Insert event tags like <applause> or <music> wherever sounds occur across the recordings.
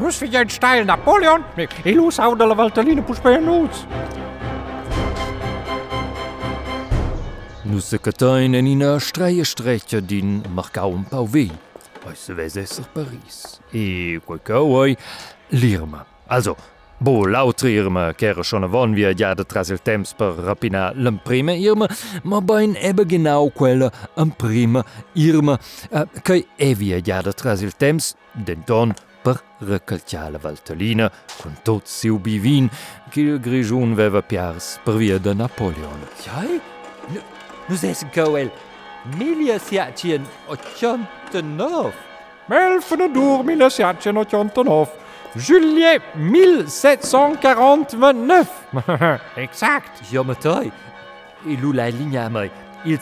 Muss sfidea în style Napoleon, e lui sau de la Valtălină puși pe Ionuț. Nu se cătain în ină streie strece din Marcau und Pauvei. Hai să vezi să Paris. E cu căuai, lirmă. Also, Bo lautrierme kere schon wann wie ja de Trasel Temps per Rapina l'emprime Irme, ma bein ebbe genau quelle Prima Irme, äh, kei ewie ja de Trasel Temps, den Don per recalciar la Valtellina con tot siu bivin che il grigion veva piars per via da Napoleon. Jai? Nus es goel milia siacien ochontenov. Melfenedour mila siacien ochontenov. Juillet 1749. <laughs> exact. Ja, maar toi, il ou la ligne à moi. Il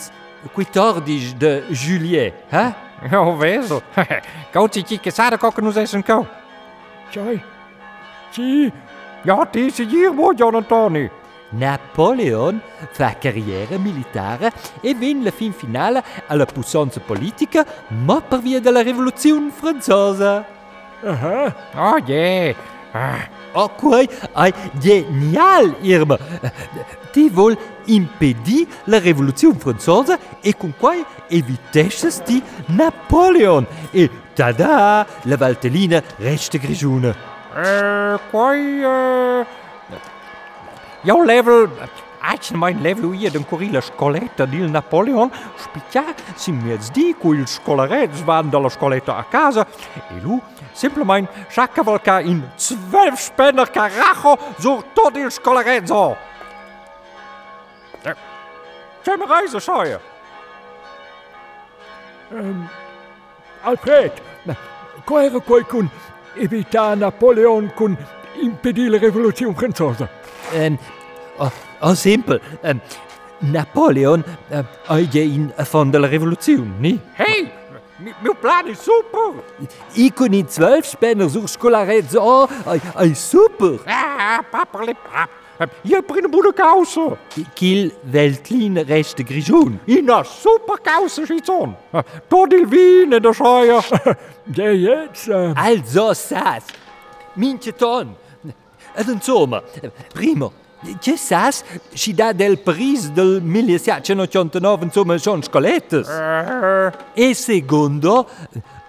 14 de juillet, hè? Huh? <laughs> Eu vejo. <laughs> Kautiki, que sabe qual que nos Napoléon fa carrière militare e vin la fin finale alla puissance politica, ma per via della rivoluzione francese. Ah, uh -huh. oh yeah. Ah. Quai è genial, Irma. Ti vuol impedire la rivoluzione francese e con quai evitesces di Napoleon. E tada, la Valtellina resta grigione. eh, quai... eh, Jouw level... Als mijn level hier den corrile scoletta di Napoleon, spiccia si mezz di quil scolarets van dalla scoletta a casa, e lu simplement sciaccavalca in 12 spenner carajo sur tot il scolarezzo. Eh, C'è me reise, scheuer. Alfred. Quaira quai kun evita Napoleon kun impedire la rivoluzione francese. Ähm, oh, oh, simpel. Ähm, Napoleon äh, in von der Revolution, ni? Hey, mi- mio plan is super. I con i 12 Spänner sur Scolarezzo, oh, super. Ah, paperle pap. Hier brengen boede kousen. Kiel Weltlin reste grigion. In een super kousen schietson. Tot il wien en de scheuer. Der jetzt. <laughs> Äh, Also sas. Minche ton. Ed insomma, primo, Ce sas și da del pris del 1789 insomma son scolettes. E secondo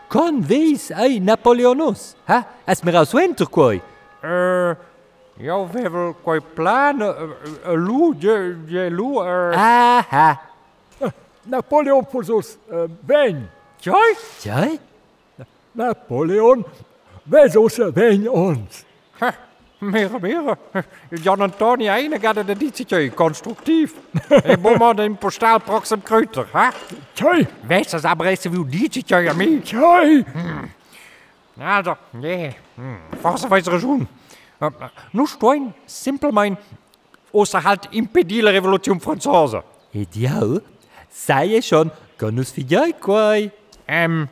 conveis ai Napoleonos. Ha? As mir aus wenter coi. Uh, eu vevel coi plan uh, lu de, de lu. Uh. Aha. Napoleon pulsus uh, ven. Cioi? Cioi? Napoleon vesus ven ons. Ha. Meer, meer. Jan Antoni eine gaat de dietje constructief. Ik boem aan de postaal proxim kruiter, ha? Tjai. Wees als abreise wie dietje aan mij. Tjai. Also, nee. Was weiß schon. Nu stein, simpelmein, außer halt impedire la Revolution Française. Et jau? Sai schon, con us figliai quai. Ähm,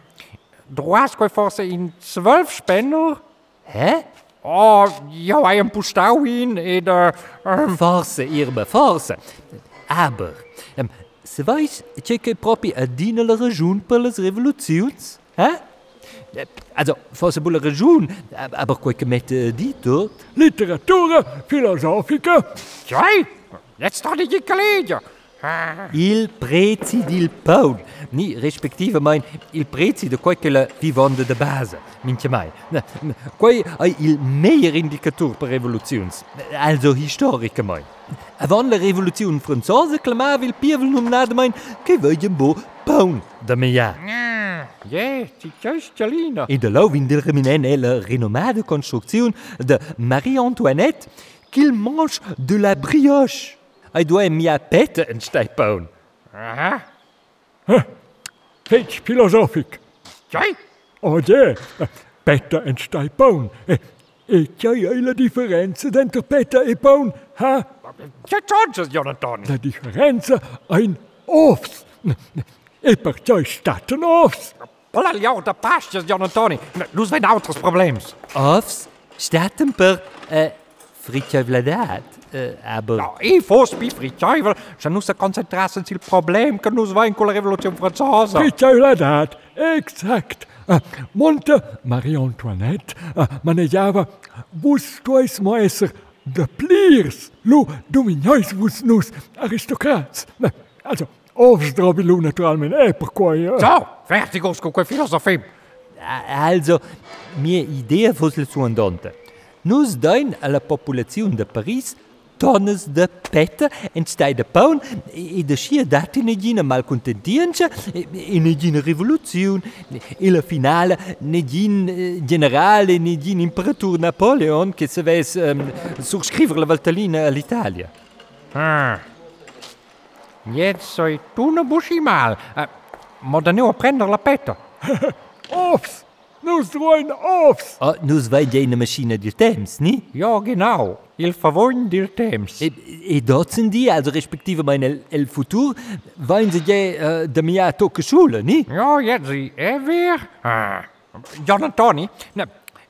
droits quai forse in zwölf Spender? Hä? Oh, ja, ein Postau hin, et, äh, ähm, Forse, Irma, forse. Aber, um, se che che propi a dina la ragiun per las revoluzions? Hä? Eh, Also, forse bu la ragiun, ab- aber quai che mette di tot. Literatura filosofica. tjoi, jetzt ik je college. Il prezi dil paun. Ni, respektive mein, il prezi de quai che la vivonde de base. Minche mai. Quai ai il meier indicator per revoluzions. Also historica mai. Avant la revoluzione francese clamava il pievel non nada mein che voglien bo paun da meia. Ja, die tjoi E de lau vin del reminen è la renomade construczione de Marie-Antoinette qu'il mange de la brioche. Ai doa mia pette en stai paun. Aha, Fetch filosofic. tjoi, Oh ja. Petta en stai paun. E, e tjai è la differenza dentro petta e paun. Ha? tjoi, Jan Antoni. La differenza ein offs. E per tjai staten offs. Alla jou de pastjes, Jan Antoni. Nu zijn outers problems. Offs staten per uh, Fritjevle dat E fos bi Fritjevel se nous se konzentrassen til Problem kan nous war en Kolrevolution Fraza. Fritjevle dat Exakt. Monte Marie Antoinette, man Java wos tois Meiser de Pliers, lo Dominais wos nous aristokrats. Also ofsdrabi lo naturalmen Äperkoier. Zo, fertigos ko filosofie. Also mir Idee fussel zu an Dante. Nus dain a la populaziun da Paris tonnes de petta entstai de paun e de schier dat in egina malcontentientscha in egina rivoluziun e la finale negin eh, generale negin imperatur Napoleon che se ves um, ehm, surscriver la Valtellina all'Italia. Ah. Jetzt sei tu ne buschi mal. Eh, uh, ma da neu a prender la petta. <laughs> Ops! Nus droin offs! Oh, nus vai in macchina di temps, ni? Ja, genau. Il favon dir temps. E, e dort sind die, also respektive mein El, El Futur, wollen sie äh, de mia tocke Schule, ni? Ja, jetzt sie er weer. Ah. Jan Antoni, nou,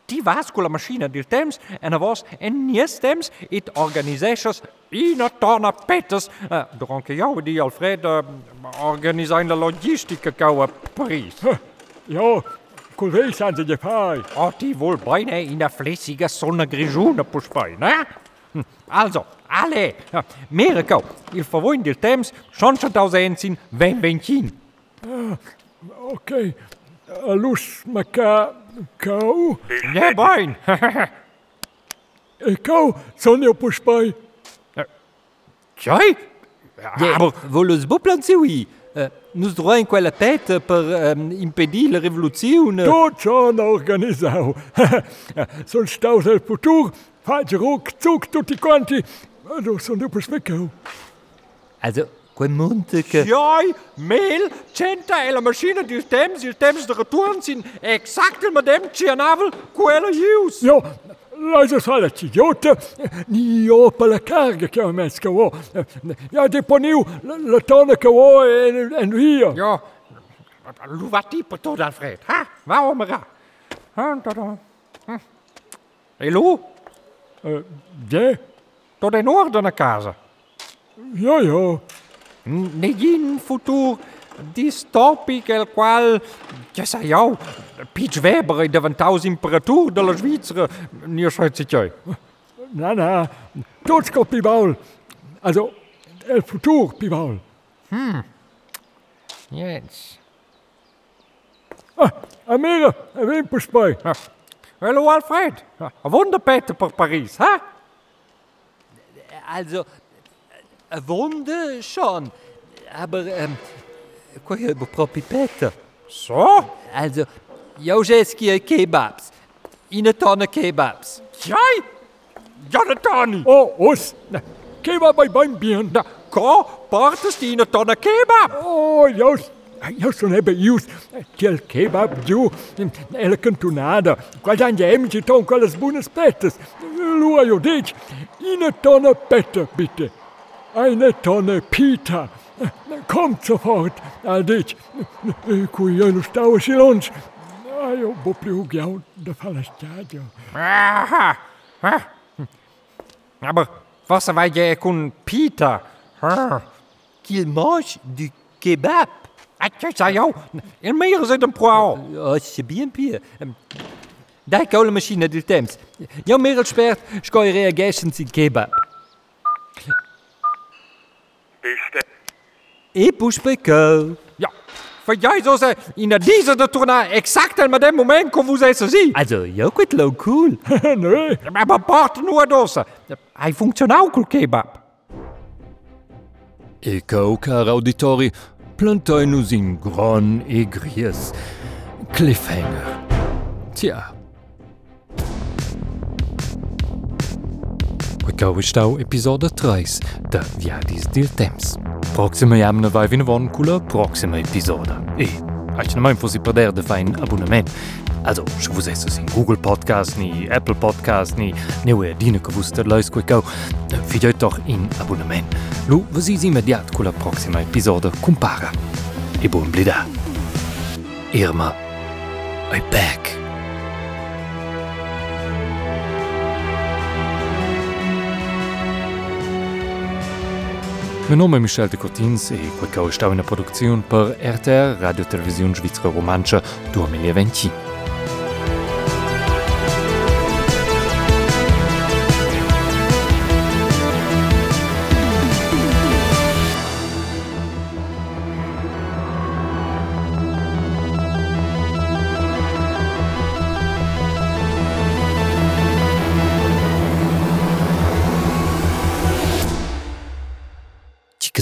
die was con la macchina del temps en er was en nies temps it organisations in tona petters. Uh, door anche jou die Alfred uh, organiseren de logistica kou a Paris. Ja, Col vei han se fai. Otti vuol bene in der flässigen Sonne grigione puspei, ne? Hm, also, alle, Mirko, il favore del temps, schon schon tausend sind, wenn wenn kin. Ah, okay, äh, lus ma ka, kau? Ja, bein. Äh, kau, Sonne puspei. Äh, Tjai? Aber, volus buplan si oui. Uh, nus droin quella pet per um, impedir la rivoluzione. Tot son organisau. Sol <laughs> staus el futur, faig ruc, zuc tutti quanti. Allora son io puspai cau. Also, quel monte che... Jai, mel, centa e la macchina del temps, il temps de return sin exact il madem cianavel quella ius. Ja, Rajza Saraći Jota ni opala carga che ha messo che ho. Ja deponiu la tona che ho en via. Ja, lu va ti Alfred, ha? Va omega? Ha, da da. Elu? Gdje? To je nord na casa. Ja, ja. Negin futur distopic el qual, ce sa eu, Peach Weber e deventau imperatur de la Svizzera, ni așa ce ce Na, na, toți copii baul. Also, el futur, Pibaul. Hm. Jetzt. Ah, Amira, erwähnt Puspei. Ah. Hallo Alfred, ein Wunderbeter per Paris, hä? Also, ein Wunder schon, aber ähm, Kon euh, je só? pipette? Zo? Also, de kebabs. Ine tonne kebabs. Jij? Ja, dat kan Oh, os. Kebab é bij mijn bien. Ko, portes die ine tonne kebab. Oh, Joost. Eu só não aquele kebab de ela é cantonada, quase andemos e estão com as boas petas. Lua, eu disse, e na tona peta, bitte. Eine Tonne Pita. Kommt sofort. Qui io lo stavo silons. Ah, io bo più giau da fa la stadio. Aha. Ha? Aber was wij jij kon Peter? Ha? Qu'il mange du kebab. Ik zei jou, in meer zit een poil. Oh, c'est bien pire. Um, Dai cola machine del temps. Ja, als spert, scoi reagessen sin kebab. E push pe co. Ja, voor jij zo zei, in deze de tourna exact en met dat moment kon vous eens zien. Also, ja, quit lo cool. <laughs> nee. Maar part nur dosa. Hij functionaal cool kebab. E cau, car auditori, plantainus in gran e gries. Cliffhanger. Tja. Quicau stau episode 3 da Viadis del Temps. Proxima jamna vai vina von cula proxima episode. E, aici nu mai fosi perder de fain abonnement. Also, se vos esses in Google Podcast, ni Apple Podcast, ni neue dine que vos ter leis quicau, figlioi doch in abonnement. Lu, vos is immediat cula proxima episode compara. E buon blida. Irma, I back. Mein nome è Michel de Cortins e quel stau in produzione per RTR Radio Televisione Svizzera Romancia 2020.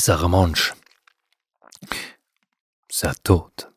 ça remanche. Ça tôte.